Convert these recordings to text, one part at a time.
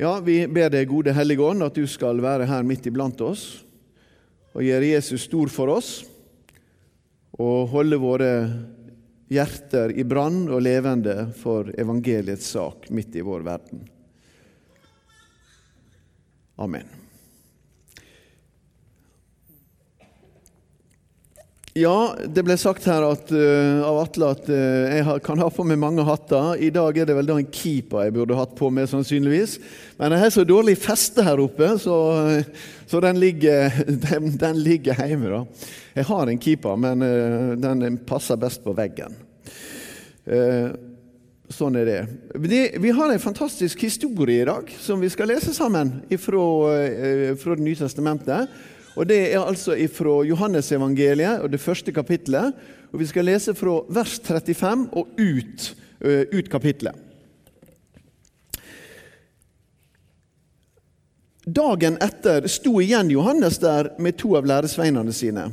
Ja, vi ber deg, gode Hellige Ånd, at du skal være her midt iblant oss og gjøre Jesus stor for oss og holde våre hjerter i brann og levende for evangeliets sak midt i vår verden. Amen. Ja, det ble sagt her at, uh, av Atle at uh, jeg kan ha på meg mange hatter. I dag er det vel da en keeper jeg burde hatt på meg, sannsynligvis. Men jeg har så dårlig feste her oppe, så, så den, ligger, den, den, ligger, hjemme. da. Jeg har en keeper, men uh, den passer best på veggen. sånn er det. det. Vi har en fantastisk historie i dag som vi skal lese sammen fra, fra Det nye testamentet. Og Det er altså fra Johannesevangeliet og det første kapittelet. Og Vi skal lese fra vers 35 og ut, uh, ut kapittelet. Dagen etter sto igjen Johannes der med to av læresveinene sine.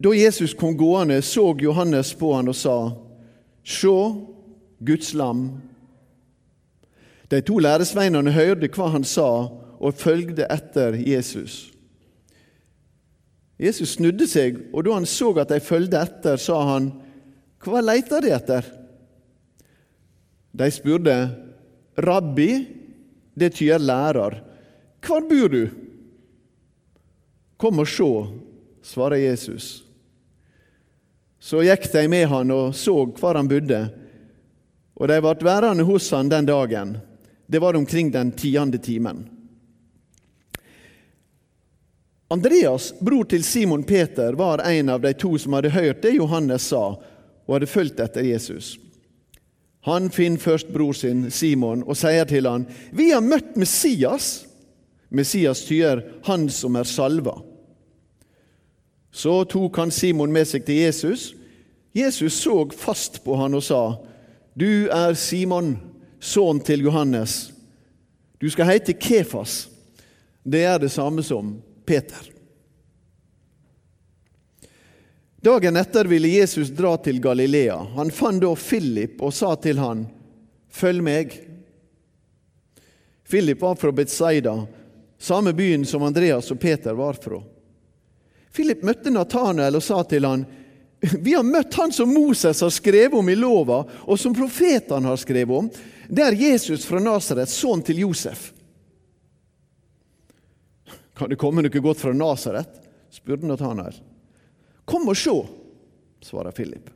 Da Jesus kom gående, så Johannes på han og sa, Sjå, Guds lam. De to læresveinene hørte hva han sa, og følgde etter Jesus. Jesus snudde seg, og da han så at de fulgte etter, sa han, Hva leiter de etter? De spurte, Rabbi, det tyder lærer, hvor bor du? Kom og se, svarer Jesus. Så gikk de med han og så hvor han bodde, og de ble værende hos han den dagen. Det var omkring den tiende timen. Andreas, bror til Simon Peter, var en av de to som hadde hørt det Johannes sa, og hadde fulgt etter Jesus. Han finner først bror sin Simon og sier til han, 'Vi har møtt Messias.' Messias tyder 'Han som er salva'. Så tok han Simon med seg til Jesus. Jesus så fast på han og sa, 'Du er Simon, sønn til Johannes. Du skal heite Kefas.' Det er det samme som Peter. Dagen etter ville Jesus dra til Galilea. Han fant da Philip og sa til han, 'Følg meg.' Philip var fra Betzaida, samme byen som Andreas og Peter var fra. Philip møtte Nathanael og sa til han, 'Vi har møtt han som Moses har skrevet om i lova, og som profetene har skrevet om.' Det er Jesus fra Nasaret, sønn til Josef. Kan det komme noe godt fra Nasaret? spurte Nathanael. Kom og se, svarer Philip.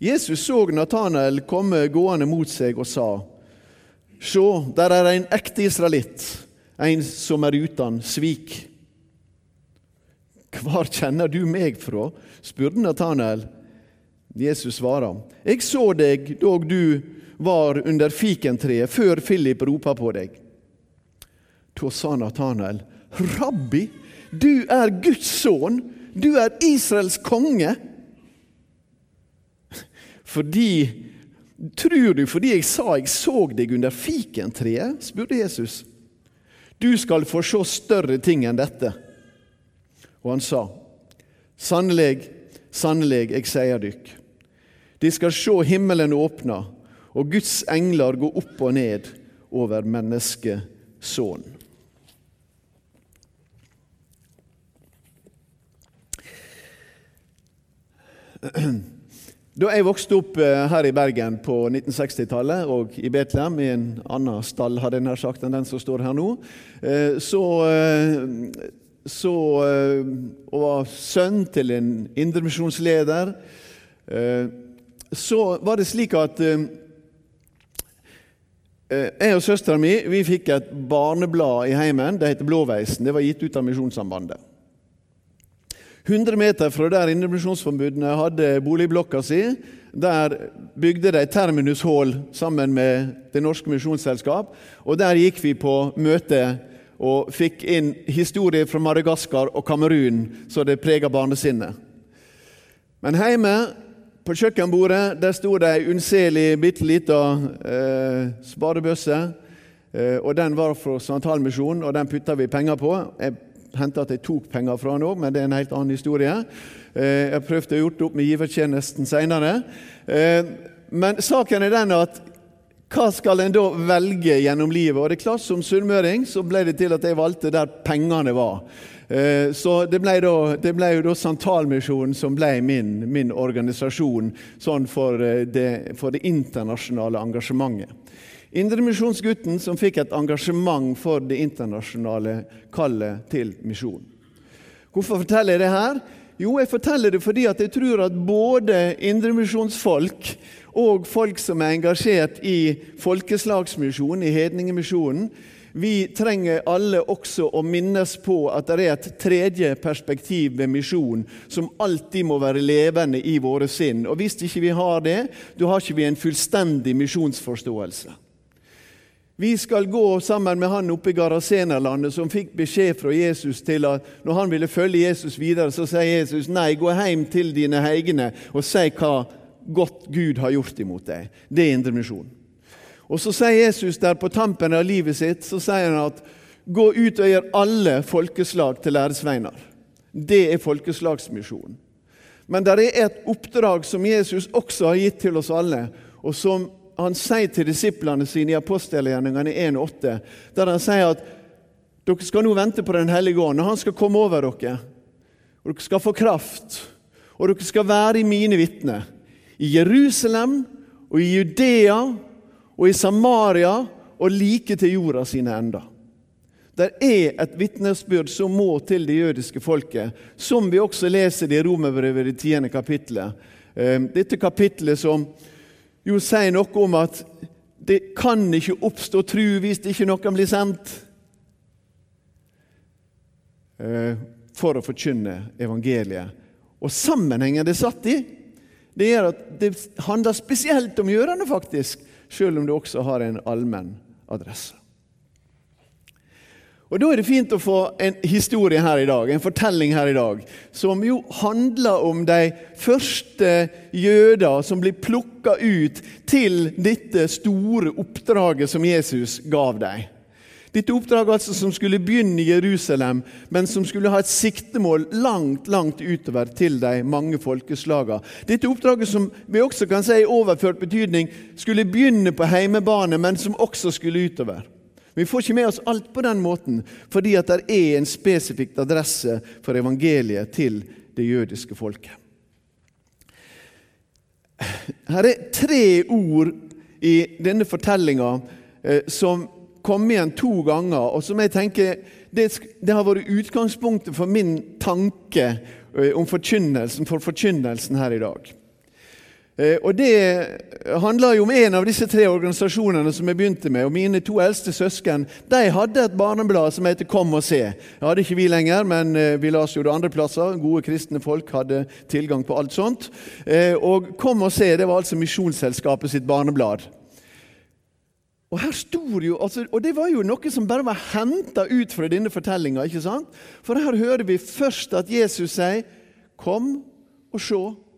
Jesus så Nathanael komme gående mot seg og sa, Se, der er en ekte israelitt, en som er uten svik. Hvor kjenner du meg fra? spurte Nathanael. Jesus svarer, Jeg så deg da du var under fikentreet, før Philip ropa på deg. Da sa Natanael, 'Rabbi, du er Guds sønn, du er Israels konge.' Fordi Tror du fordi jeg sa jeg så deg under fikentreet? spurte Jesus. Du skal få se større ting enn dette. Og han sa, Sannelig, sannelig, jeg sier dykk, de skal se himmelen åpna og Guds engler gå opp og ned over menneskesønnen. Da jeg vokste opp eh, her i Bergen på 1960-tallet, og i Betlehem, i en annen stall hadde jeg nær sagt enn den som står her nå, eh, så, eh, så og var sønn til en indremisjonsleder, så var det slik at jeg og søstera mi vi fikk et barneblad i heimen. Det heter Blåveisen. Det var gitt ut av Misjonssambandet. 100 meter fra der Indremisjonsforbundene hadde boligblokka si, der bygde de Terminus Hall sammen med Det Norske Misjonsselskap. Og der gikk vi på møte og fikk inn historier fra Madagaskar og Kamerun, så det prega barnesinnet. Men hjemme på kjøkkenbordet der sto det ei unnselig, bitte lita eh, sparebøsse. Eh, og Den var fra Santalmisjonen, og den putta vi penger på. Jeg hendte at jeg tok penger fra nå, men det er en helt annen historie. Eh, jeg prøvde å gjort det opp med givertjenesten seinere. Eh, men saken er den at hva skal en da velge gjennom livet? Og det er klart Som sunnmøring så ble det til at jeg valgte der pengene var. Eh, så det ble, da, det ble jo da Santalmisjonen som ble min, min organisasjon sånn for det, for det internasjonale engasjementet. Indremisjonsgutten som fikk et engasjement for det internasjonale kallet til misjon. Hvorfor forteller jeg det her? Jo, jeg forteller det fordi jeg tror at både indremisjonsfolk og folk som er engasjert i folkeslagsmisjonen, i hedningemisjonen, vi trenger alle også å minnes på at det er et tredje perspektiv ved misjon som alltid må være levende i våre sinn. Og Hvis ikke vi har det, da har ikke vi en fullstendig misjonsforståelse. Vi skal gå sammen med han oppe i Garasenerlandet som fikk beskjed fra Jesus til at når han ville følge Jesus videre, så sier Jesus nei, gå hjem til dine heigene og si hva godt Gud har gjort imot deg. Det er indremisjon. Og så sier Jesus der på tampen av livet sitt så sier han at gå ut og gjør alle folkeslag til læresveiner. Det er folkeslagsmisjonen. Men det er et oppdrag som Jesus også har gitt til oss alle, og som han sier til disiplene sine i apostelgjerningene 1,8, der han sier at dere skal nå vente på Den hellige ånd, og han skal komme over dere. Og dere skal få kraft, og dere skal være i mine vitner i Jerusalem og i Judea og i Samaria og like til jorda sine ender. Det er et vitnesbyrd som må til det jødiske folket, som vi også leser i Romerbrevet i tiende kapittelet. Ehm, dette kapittelet som jo sier noe om at det kan ikke oppstå tru hvis det ikke noen blir sendt ehm, for å forkynne evangeliet. Og sammenhengen det er satt i, det gjør at det handler spesielt om gjørende, faktisk, selv om det også har en allmenn adresse. Og Da er det fint å få en historie her i dag, en fortelling her i dag, som jo handler om de første jøder som blir plukka ut til dette store oppdraget som Jesus gav dem. Dette oppdraget altså som skulle begynne i Jerusalem, men som skulle ha et siktemål langt langt utover til de mange folkeslagene. Dette oppdraget som vi også kan si i overført betydning skulle begynne på heimebane, men som også skulle utover. Vi får ikke med oss alt på den måten, fordi at det er en spesifikk adresse for evangeliet til det jødiske folket. Her er tre ord i denne fortellinga eh, som kom igjen to ganger, og som jeg tenker det, det har vært utgangspunktet for min tanke eh, om forkynnelsen, for forkynnelsen her i dag. Eh, og Det handler jo om en av disse tre organisasjonene som jeg begynte med. og Mine to eldste søsken de hadde et barneblad som heter Kom og se. Det hadde ikke vi lenger, men eh, vi las jo det andre plasser. Gode kristne folk hadde tilgang på alt sånt. Og Kom og se det var altså Misjonsselskapet sitt barneblad. Og her stod jo, altså, og det var jo noe som bare var henta ut fra denne fortellinga. For her hører vi først at Jesus sier 'Kom og se'.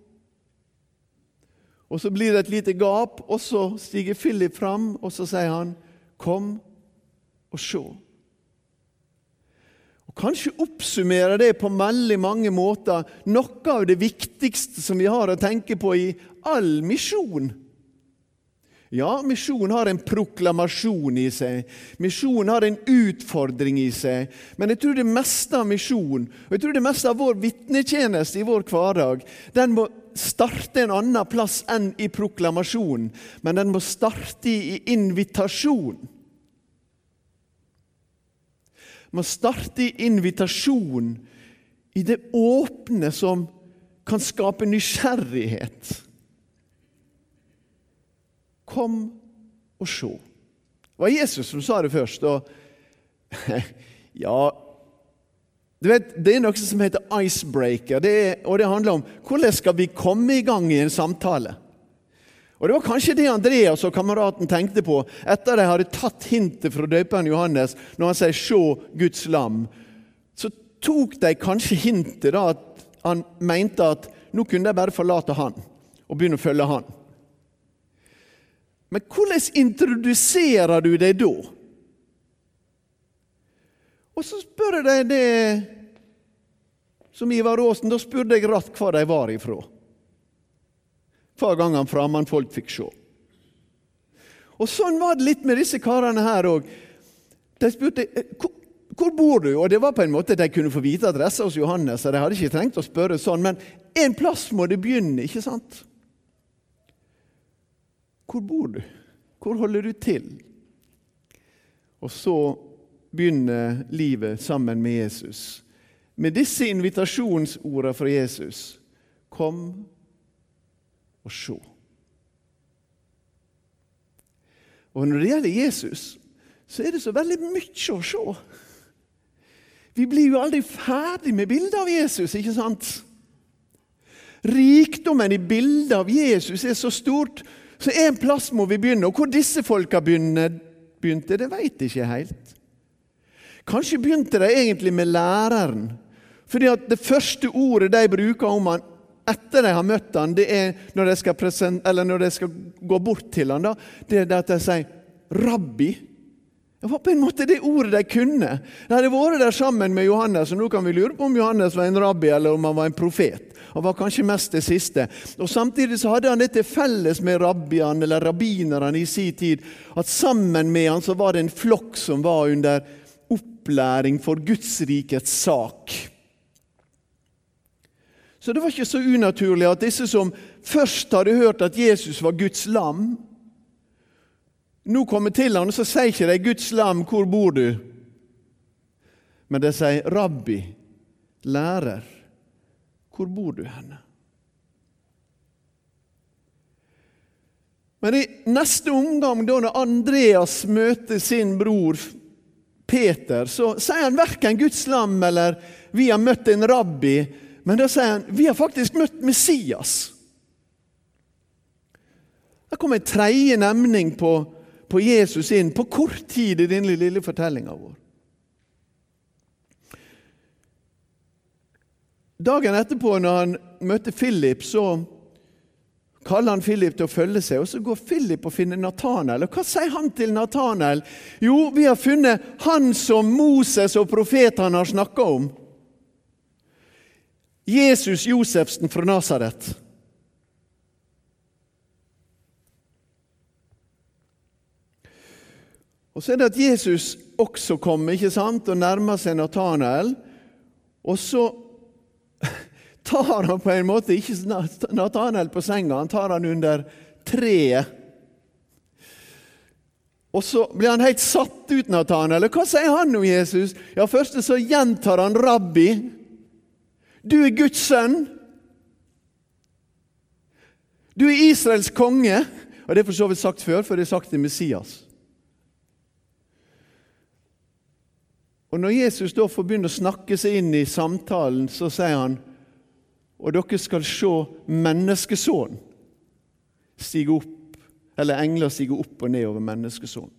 Og Så blir det et lite gap, og så stiger Philip fram, og så sier han 'Kom og se'. Og Kanskje oppsummerer det på veldig mange måter noe av det viktigste som vi har å tenke på i all misjon. Ja, misjon har en proklamasjon i seg. Misjon har en utfordring i seg. Men jeg tror det meste av misjon, og jeg tror det meste av vår vitnetjeneste i vår hverdag, den må starte en annen plass enn i proklamasjon, men den må starte i invitasjon. Den må starte i invitasjon, i det åpne som kan skape nysgjerrighet. Kom og se. Det var Jesus som sa det først. Og ja, Du vet, Det er noe som heter icebreaker, det er, og det handler om hvordan skal vi komme i gang i en samtale. Og Det var kanskje det Andreas og kameraten tenkte på etter de hadde tatt hintet fra døperen Johannes når han sier 'se Guds lam'. Så tok de kanskje hintet da at han mente at nå kunne de bare forlate han og begynne å følge han. Men hvordan introduserer du deg da? Og så spør jeg deg det som Ivar Aasen. Da spurte jeg ratt hvor de var ifra. Hver gang han fremmedfolk fikk se. Og Sånn var det litt med disse karene her òg. De spurte eh, hvor, bor du? Og det var på en måte De kunne få vite adressa hos Johannes, så de hadde ikke trengt å spørre sånn. Men en plass må det begynne, ikke sant? Hvor bor du? Hvor holder du til? Og så begynner livet sammen med Jesus. Med disse invitasjonsordene fra Jesus. Kom og se. Og når det gjelder Jesus, så er det så veldig mye å se. Vi blir jo aldri ferdig med bildet av Jesus, ikke sant? Rikdommen i bildet av Jesus er så stort, så en plass må vi begynne. Og hvor disse folka begynte, det veit jeg ikke helt. Kanskje begynte de egentlig med læreren. Fordi at Det første ordet de bruker om han etter de har møtt han, det er når de skal, present, når de skal gå bort til han, da, det er at de sier 'rabbi'. Det var på en måte det ordet de kunne. De hadde vært der sammen med Johannes, og nå kan vi lure på om Johannes var en rabbi eller om han var en profet. Han var kanskje mest det siste. Og Samtidig så hadde han det til felles med rabbiene eller rabbinerne i sin tid, at sammen med han så var det en flokk som var under opplæring for Guds rikets sak. Så det var ikke så unaturlig at disse som først hadde hørt at Jesus var Guds lam, nå kommer til ham, og så sier ikke de 'Guds lam, hvor bor du?' Men de sier 'Rabbi, lærer, hvor bor du henne?' Men i neste omgang, da når Andreas møter sin bror Peter, så sier han verken Guds lam eller 'vi har møtt en rabbi', men da sier han 'vi har faktisk møtt Messias'. Her kommer en tredje nemning på, på, Jesus inn på kort tid i denne lille fortellinga vår. Dagen etterpå, når han møtte Philip, så kaller han Philip til å følge seg. og Så går Philip og finner Nathanael. Og hva sier han til Nathanael? Jo, vi har funnet han som Moses og profetene har snakka om. Jesus Josefsen fra Nasaret. Og så er det at Jesus også kommer ikke sant, og nærmer seg Nathanael. Og så tar han på en måte ikke Nathanael på senga, han tar han under treet. Og så blir han helt satt ut, Nathanael. Hva sier han om Jesus? Ja, Først så gjentar han 'rabbi'. Du er Guds sønn. Du er Israels konge. Og Det er for så vidt sagt før, for det er sagt til Messias. Og Når Jesus da får begynne å snakke seg inn i samtalen, så sier han og dere skal se Menneskesønnen stige opp, eller engler stige opp og ned over menneskesonen.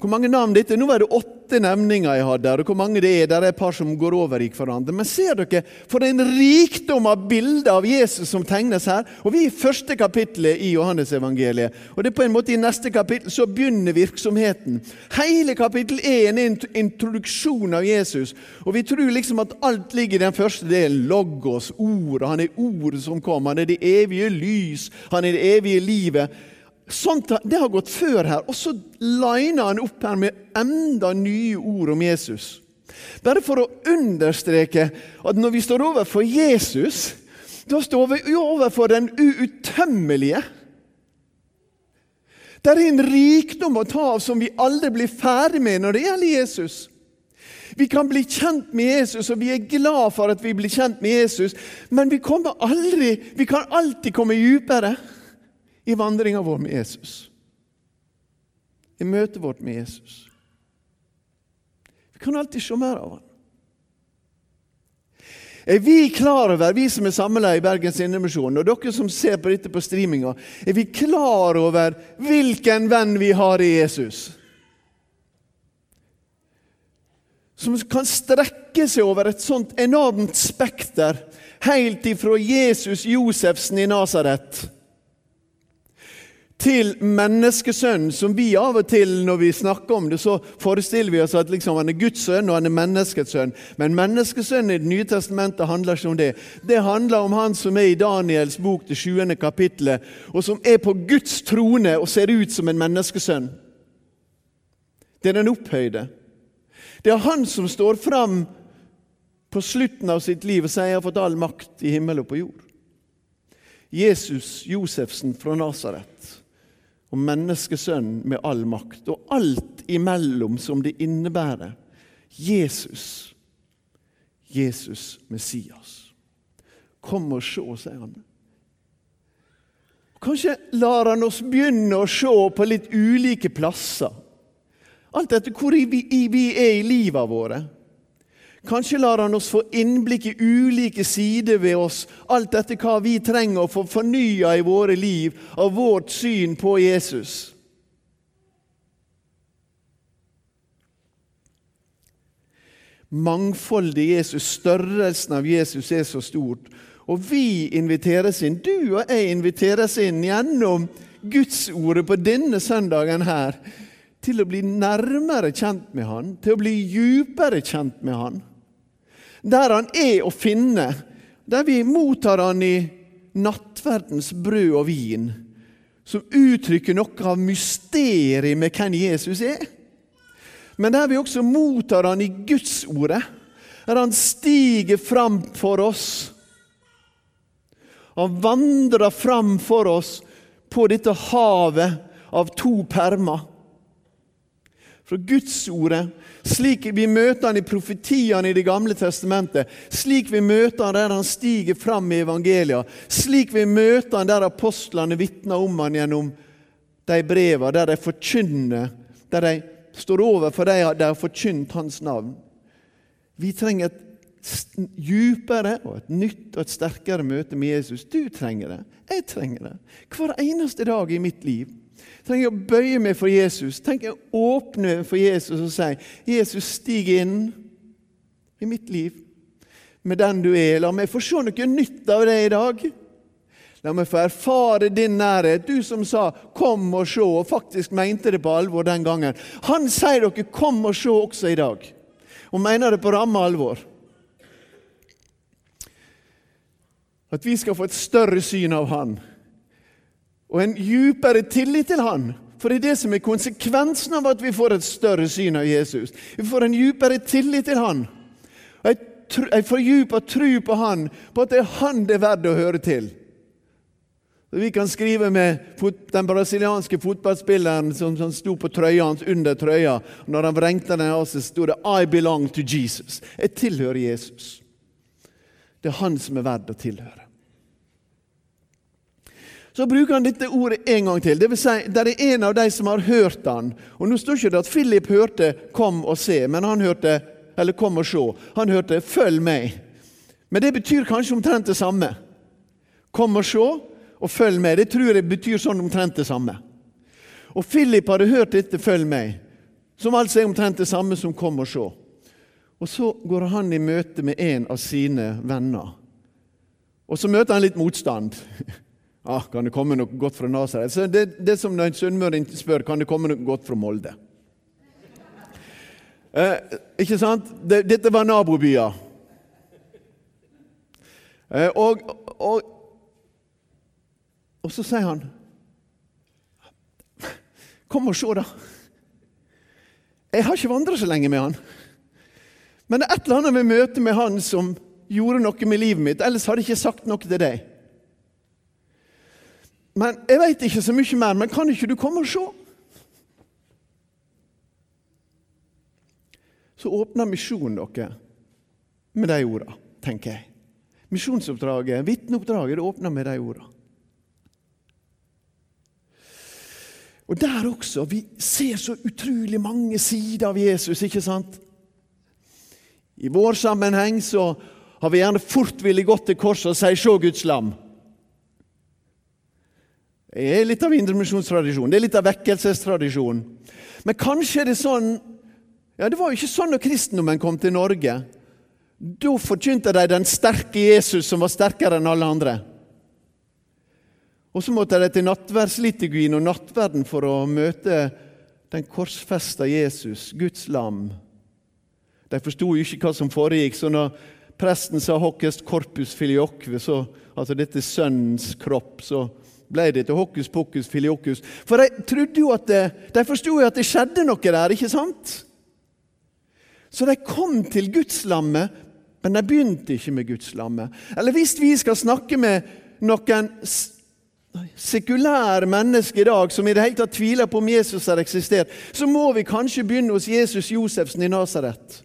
Hvor mange navn dette? Nå var det åtte nevninger jeg hadde. og hvor mange det er, Der er et par som går over i hverandre. Men ser dere for en rikdom av bilder av Jesus som tegnes her? Og Vi er i første kapittelet i Johannesevangeliet. Og det er på en måte I neste kapittel så begynner virksomheten. Hele kapittel er en introduksjon av Jesus. Og Vi tror liksom at alt ligger i den første delen. Logos, ordet. Han er ordet som kom. Han er det evige lys. Han er det evige livet. Sånt, det har gått før her. Og så liner han opp her med enda nye ord om Jesus. Bare for å understreke at når vi står overfor Jesus, da står vi overfor den uutømmelige. Det er en rikdom å ta av som vi aldri blir ferdig med når det gjelder Jesus. Vi kan bli kjent med Jesus, og vi er glad for at vi blir kjent med Jesus, men vi, aldri, vi kan alltid komme dypere i vandringa vår med Jesus. I møtet vårt med Jesus. Vi kan alltid se mer av han. Er vi klar over, vi som er samla i Bergens Indremisjon, og dere som ser på dette på streaminga, er vi klar over hvilken venn vi har i Jesus? Som kan strekke seg over et sånt enormt spekter, helt ifra Jesus Josefsen i Nasaret til menneskesønnen, som vi av og til når vi snakker om det, så forestiller vi oss at liksom han er Guds sønn og han er menneskets sønn. Men menneskesønnen i Det nye testamentet handler ikke om det. Det handler om han som er i Daniels bok, det 20. kapittelet, og som er på Guds trone og ser ut som en menneskesønn. Det er den opphøyde. Det er han som står fram på slutten av sitt liv og sier 'Jeg har fått all makt i himmel og på jord'. Jesus Josefsen fra Nasaret og menneskesønnen med all makt, og alt imellom som det innebærer. Jesus, Jesus Messias. Kom og se, sier han. Kanskje lar han oss begynne å se på litt ulike plasser. Alt etter hvor vi er i livet våre. Kanskje lar han oss få innblikk i ulike sider ved oss, alt etter hva vi trenger å få fornya i våre liv av vårt syn på Jesus. Mangfoldet i Jesus, størrelsen av Jesus, er så stort. Og vi inviteres inn, du og jeg inviteres inn gjennom Gudsordet på denne søndagen her, til å bli nærmere kjent med Han, til å bli djupere kjent med Han der han er å finne, der vi mottar han i nattverdens brød og vin, som uttrykker noe av mysteriet med hvem Jesus er. Men der vi også mottar han i Gudsordet, der han stiger fram for oss. Han vandrer fram for oss på dette havet av to permer fra Gudsordet, slik vi møter han i profetiene i Det gamle testamentet, slik vi møter han der han stiger fram i evangelia, slik vi møter han der apostlene vitner om han gjennom de brevene, der de forkynner, der de står over for de de har forkynt hans navn. Vi trenger et djupere og et nytt og et sterkere møte med Jesus. Du trenger det. Jeg trenger det. Hver eneste dag i mitt liv. Trenger jeg å bøye meg for Jesus. Tenk å åpne for Jesus og si 'Jesus, stig inn i mitt liv med den du er. La meg få se noe nytt av deg i dag.' La meg få erfare din nærhet, du som sa 'kom og se', og faktisk mente det på alvor den gangen. Han sier dere 'kom og se' også i dag, og mener det på ramme alvor. At vi skal få et større syn av Han og en djupere tillit til Han. For det er det som er konsekvensen av at vi får et større syn av Jesus. Vi får en djupere tillit til Han. Og en fordypa tro på Han, på at det er Han det er verdt å høre til. Vi kan skrive med den brasilianske fotballspilleren som, som sto på trøya hans under trøya. Når han vrengte den av seg, sto det 'I belong to Jesus'. Jeg tilhører Jesus. Det er han som er verdt å tilhøre så bruker han dette ordet en gang til. Det vil si, det er en av de som har hørt han. Og Nå står ikke det at Philip hørte 'kom og se', men han hørte eller 'kom og se'. Han hørte 'følg meg'. Men det betyr kanskje omtrent det samme. 'Kom og se' og 'følg meg'. Det tror jeg betyr sånn omtrent det samme. Og Philip hadde hørt dette 'følg meg', som altså er omtrent det samme som 'kom og se'. Og så går han i møte med en av sine venner. Og så møter han litt motstand. Ah, kan det komme noe godt fra Nasaret? Det, det som en sunnmøring spør kan det komme noe godt fra Molde. Eh, ikke sant? Det, dette var nabobyer. Eh, og, og, og så sier han Kom og se, da. Jeg har ikke vandra så lenge med han. Men det er et eller annet ved møtet med han som gjorde noe med livet mitt. Ellers hadde jeg ikke sagt noe til deg. Men Jeg veit ikke så mye mer, men kan ikke du komme og se? Så åpner misjonen dere med de ordene, tenker jeg. Misjonsoppdraget, vitneoppdraget, det åpner med de ordene. Og der også. Vi ser så utrolig mange sider av Jesus, ikke sant? I vår sammenheng så har vi gjerne fort villet gått til korset og si 'Se Guds lam'. Det er litt av indremisjonstradisjon, det er litt av vekkelsestradisjon. Men kanskje er det sånn Ja, det var jo ikke sånn når kristendommen kom til Norge. Da forkynte de den sterke Jesus som var sterkere enn alle andre. Og så måtte de til nattverdsliturgien og nattverden for å møte den korsfesta Jesus, Guds lam. De forsto jo ikke hva som foregikk, så når presten sa 'hokkest corpus filioque', så, altså dette sønnens kropp, så ble det til hokus pokus filiokus. For de trodde jo at det, de forsto jo at det skjedde noe der, ikke sant? Så de kom til gudslammet, men de begynte ikke med gudslammet. Eller hvis vi skal snakke med noen sekulære mennesker i dag som i det hele tatt tviler på om Jesus har eksistert, så må vi kanskje begynne hos Jesus Josefsen i Nasaret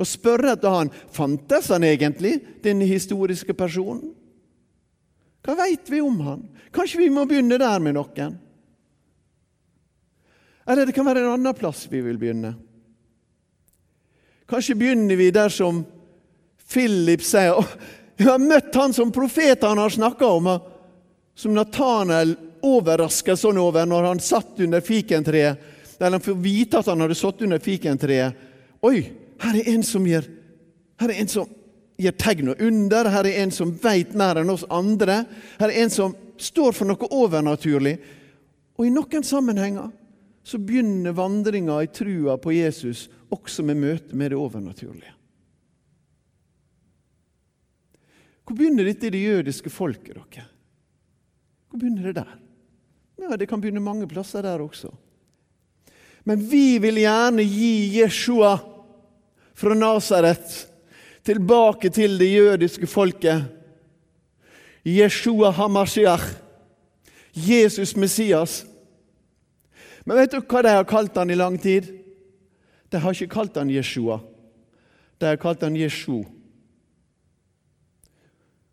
og spørre etter han, fantes han egentlig, denne historiske personen? Hva veit vi om han? Kanskje vi må begynne der med noen? Eller det kan være en annen plass vi vil begynne. Kanskje begynner vi der som Philip sier Jeg har møtt han som profetene har snakka om, som Nathanael overraska sånn over når han satt under fikentreet, der han får vite at han hadde satt under fikentreet. Oi, her er en som gjør, her er en som gjør tegn og under. Her er en som veit mer enn oss andre. Her er en som står for noe overnaturlig. Og i noen sammenhenger så begynner vandringa i trua på Jesus også med møte med det overnaturlige. Hvor begynner dette i det jødiske folket? dere? Hvor begynner det der? Ja, Det kan begynne mange plasser der også. Men vi vil gjerne gi Jeshua fra Nasaret tilbake til det jødiske folket. Jeshua Hamashiach, Jesus Messias. Men vet du hva de har kalt han i lang tid? De har ikke kalt han Jeshua. De har kalt han Jeshu.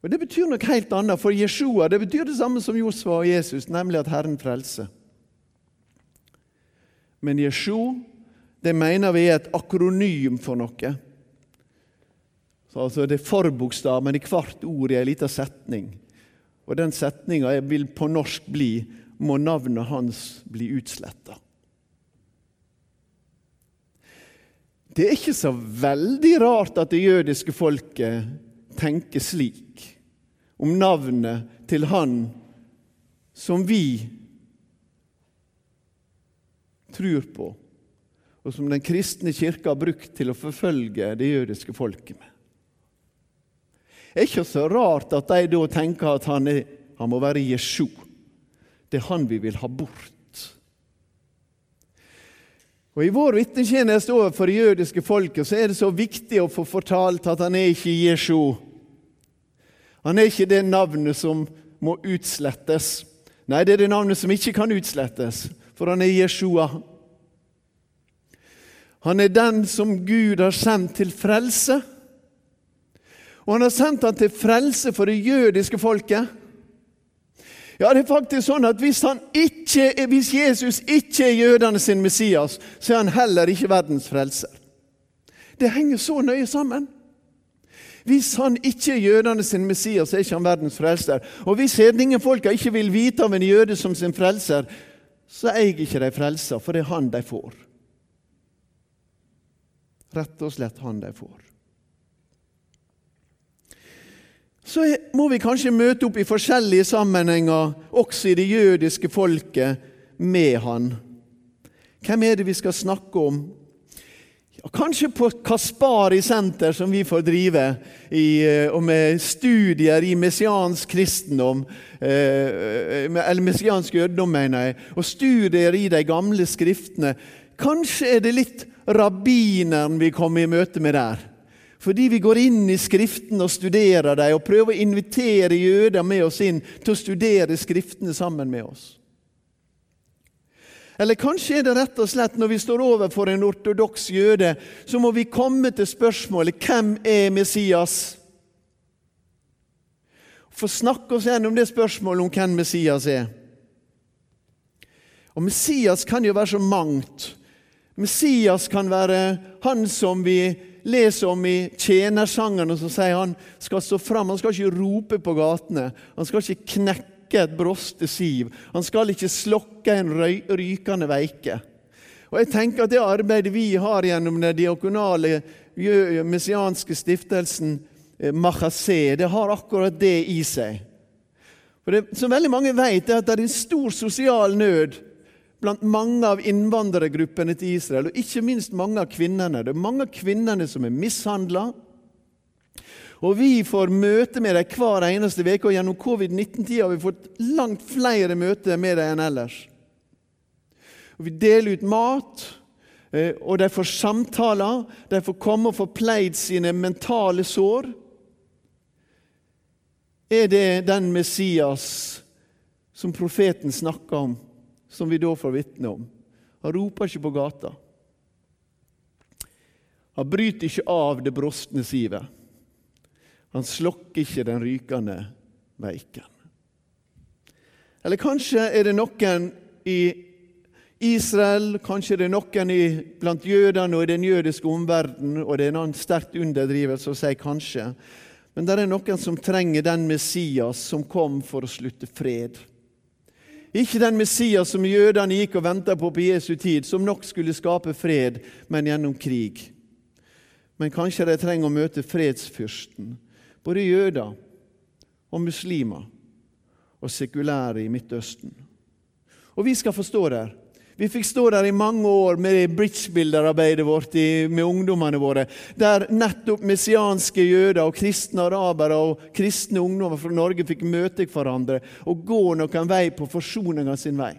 Og Det betyr noe helt annet, for Jeshua det betyr det samme som Josua og Jesus, nemlig at Herren frelser. Men Jeshu det mener vi er et akronym for noe. Så altså Det er forbokstaven i hvert ord i ei lita setning. Og den setninga vil på norsk bli 'Må navnet hans bli utsletta'. Det er ikke så veldig rart at det jødiske folket tenker slik om navnet til han som vi tror på, og som den kristne kirka har brukt til å forfølge det jødiske folket med. Det er ikke så rart at de da tenker at han, er, han må være Jesu. Det er han vi vil ha bort. Og I vår vitnetjeneste overfor det jødiske folket så er det så viktig å få fortalt at han er ikke Jeshu. Han er ikke det navnet som må utslettes. Nei, det er det navnet som ikke kan utslettes, for han er Jeshua. Han er den som Gud har sendt til frelse. Og han har sendt han til frelse for det jødiske folket. Ja, det er faktisk sånn at hvis, ikke, hvis Jesus ikke er jødene sin Messias, så er han heller ikke verdens frelser. Det henger så nøye sammen. Hvis han ikke er jødene sin Messias, så er ikke han verdens frelser. Og hvis hedningefolka ikke vil vite av en jøde som sin frelser, så eier ikke de frelsa, for det er han de får. Rett og slett han de får. Så må vi kanskje møte opp i forskjellige sammenhenger, også i det jødiske folket, med han. Hvem er det vi skal snakke om? Ja, kanskje på Kaspari senter, som vi får drive, i, eh, med studier i messiansk kristendom, eh, eller messiansk jødedom, mener jeg, og studier i de gamle skriftene. Kanskje er det litt rabbineren vi kommer i møte med der. Fordi vi går inn i Skriftene og studerer dem og prøver å invitere jøder med oss inn til å studere Skriftene sammen med oss. Eller kanskje er det rett og slett når vi står overfor en ortodoks jøde, så må vi komme til spørsmålet hvem er Messias? Få snakke oss gjennom det spørsmålet om hvem Messias er. Og Messias kan jo være så mangt. Messias kan være han som vi leser om i tjenersangene, så sier han skal stå fram. Han skal ikke rope på gatene. Han skal ikke knekke et broste siv. Han skal ikke slokke en rykende veike. Og jeg tenker at Det arbeidet vi har gjennom den diakonale messianske stiftelsen Mahasé, det har akkurat det i seg. For det, Som veldig mange vet, er at det er en stor sosial nød blant mange av innvandrergruppene til Israel, og ikke minst mange av kvinnene. Det er mange av kvinnene som er mishandla. Og vi får møte med dem hver eneste uke, og gjennom covid-19-tida har vi fått langt flere møter med dem enn ellers. Og vi deler ut mat, eh, og de får samtaler. De får komme og få pleid sine mentale sår. Er det den Messias som profeten snakker om? Som vi da får vitne om. Han roper ikke på gata. Han bryter ikke av det brostne sivet. Han slokker ikke den rykende veiken. Eller kanskje er det noen i Israel, kanskje er det noen i, blant jødene og i den jødiske omverdenen, og det er en sterkt underdrivelse å si kanskje, men det er noen som trenger den Messias som kom for å slutte fred. Ikke den Messias som jødene gikk og venta på på Jesu tid, som nok skulle skape fred, men gjennom krig. Men kanskje de trenger å møte fredsfyrsten, både jøder og muslimer og sekulære i Midtøsten. Og vi skal forstå det. Vi fikk stå der i mange år med bridgebilderarbeidet vårt med ungdommene våre, der nettopp messianske jøder og kristne arabere og kristne ungdommer fra Norge fikk møte hverandre og gå noen vei på forsoninga sin vei.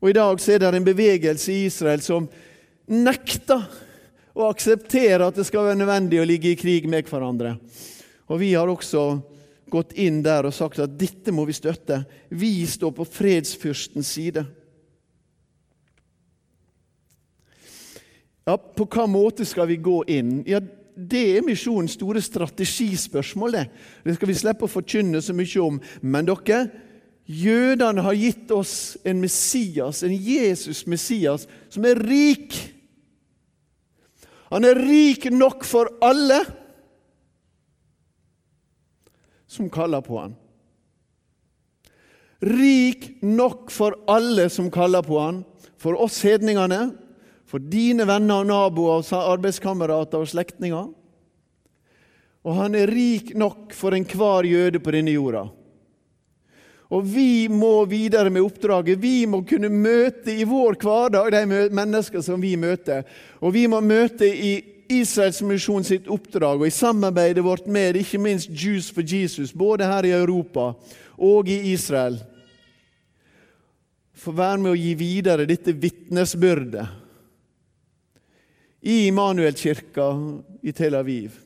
Og I dag så er det en bevegelse i Israel som nekter å akseptere at det skal være nødvendig å ligge i krig med hverandre. Og Vi har også gått inn der og sagt at dette må vi støtte. Vi står på fredsfyrstens side. Ja, På hva måte skal vi gå inn? Ja, Det er misjonens store strategispørsmål. Det Det skal vi slippe å forkynne så mye om. Men dere, jødene har gitt oss en Messias, en Jesus-Messias, som er rik. Han er rik nok for alle som kaller på han. Rik nok for alle som kaller på han, for oss hedningene, for dine venner og naboer, og arbeidskamerater og slektninger. Og han er rik nok for enhver jøde på denne jorda. Og vi må videre med oppdraget. Vi må kunne møte i vår hverdag de mennesker som vi møter. Og vi må møte i Israels misjon sitt oppdrag og i samarbeidet vårt med ikke minst Jews for Jesus, både her i Europa og i Israel, få være med å gi videre dette vitnesbyrdet i Immanuelkirka i Tel Aviv.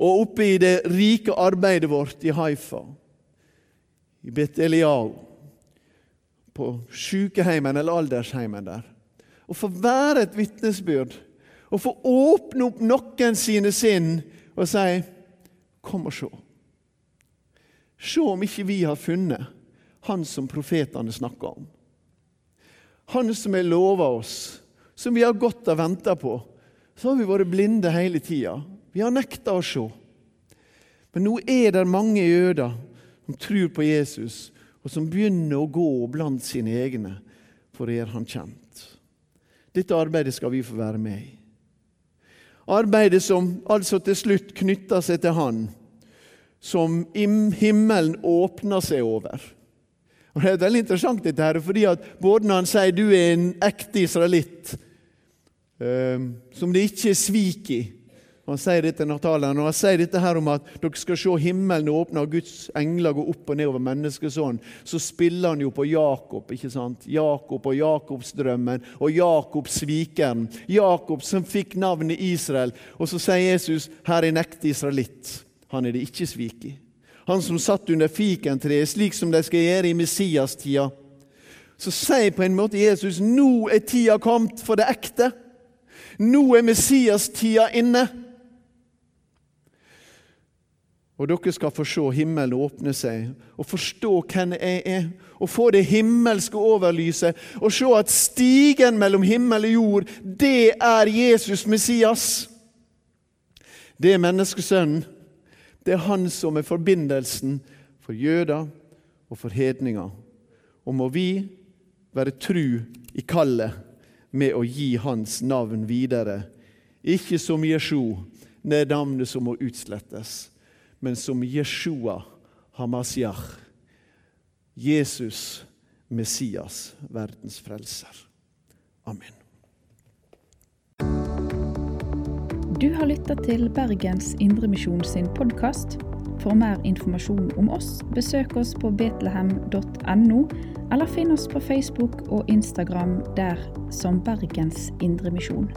Og oppe i det rike arbeidet vårt i Haifa, i Bet Eliao, på sykeheimen eller aldersheimen der. Å få være et vitnesbyrd å få åpne opp noen sine sinn og si 'Kom og se'. Se om ikke vi har funnet Han som profetene snakker om. Han som er lova oss, som vi har gått og venta på. Så har vi vært blinde hele tida. Vi har nekta å se. Men nå er det mange jøder som tror på Jesus, og som begynner å gå blant sine egne for å gjøre han kjent. Dette arbeidet skal vi få være med i. Arbeidet som altså til slutt knytter seg til Han, som himmelen åpner seg over. Og Det er veldig interessant, dette her, fordi at både når han sier du er en ekte israelitt, eh, som det ikke er svik i, han sier dette når han sier dette her om at dere skal se himmelen åpne og Guds engler gå opp og ned over menneskesånden, så spiller han jo på Jakob. ikke sant? Jakob og Jakobsdrømmen og Jakob svikeren. Jakob som fikk navnet Israel. Og så sier Jesus her er en ekte israelitt. Han er det ikke svik i. Han som satt under fikentreet, slik som de skal gjøre i Messias-tida. Så sier på en måte Jesus nå er tida kommet for det ekte. Nå er Messias-tida inne. Og dere skal få se himmelen åpne seg og forstå hvem jeg er. Og få det himmelske overlyset og se at stigen mellom himmel og jord, det er Jesus Messias. Det er menneskesønnen. Det er han som er forbindelsen for jøder og for hedninger. Og må vi være tru i kallet med å gi hans navn videre. Ikke som Jesjo, det er navnet som må utslettes men som Jeshua Hamasjach. Jesus Messias, verdens frelser. Amen. Du har lytta til Bergens Indremisjon sin podkast. For mer informasjon om oss, besøk oss på betlehem.no, eller finn oss på Facebook og Instagram der som Bergens Indremisjon.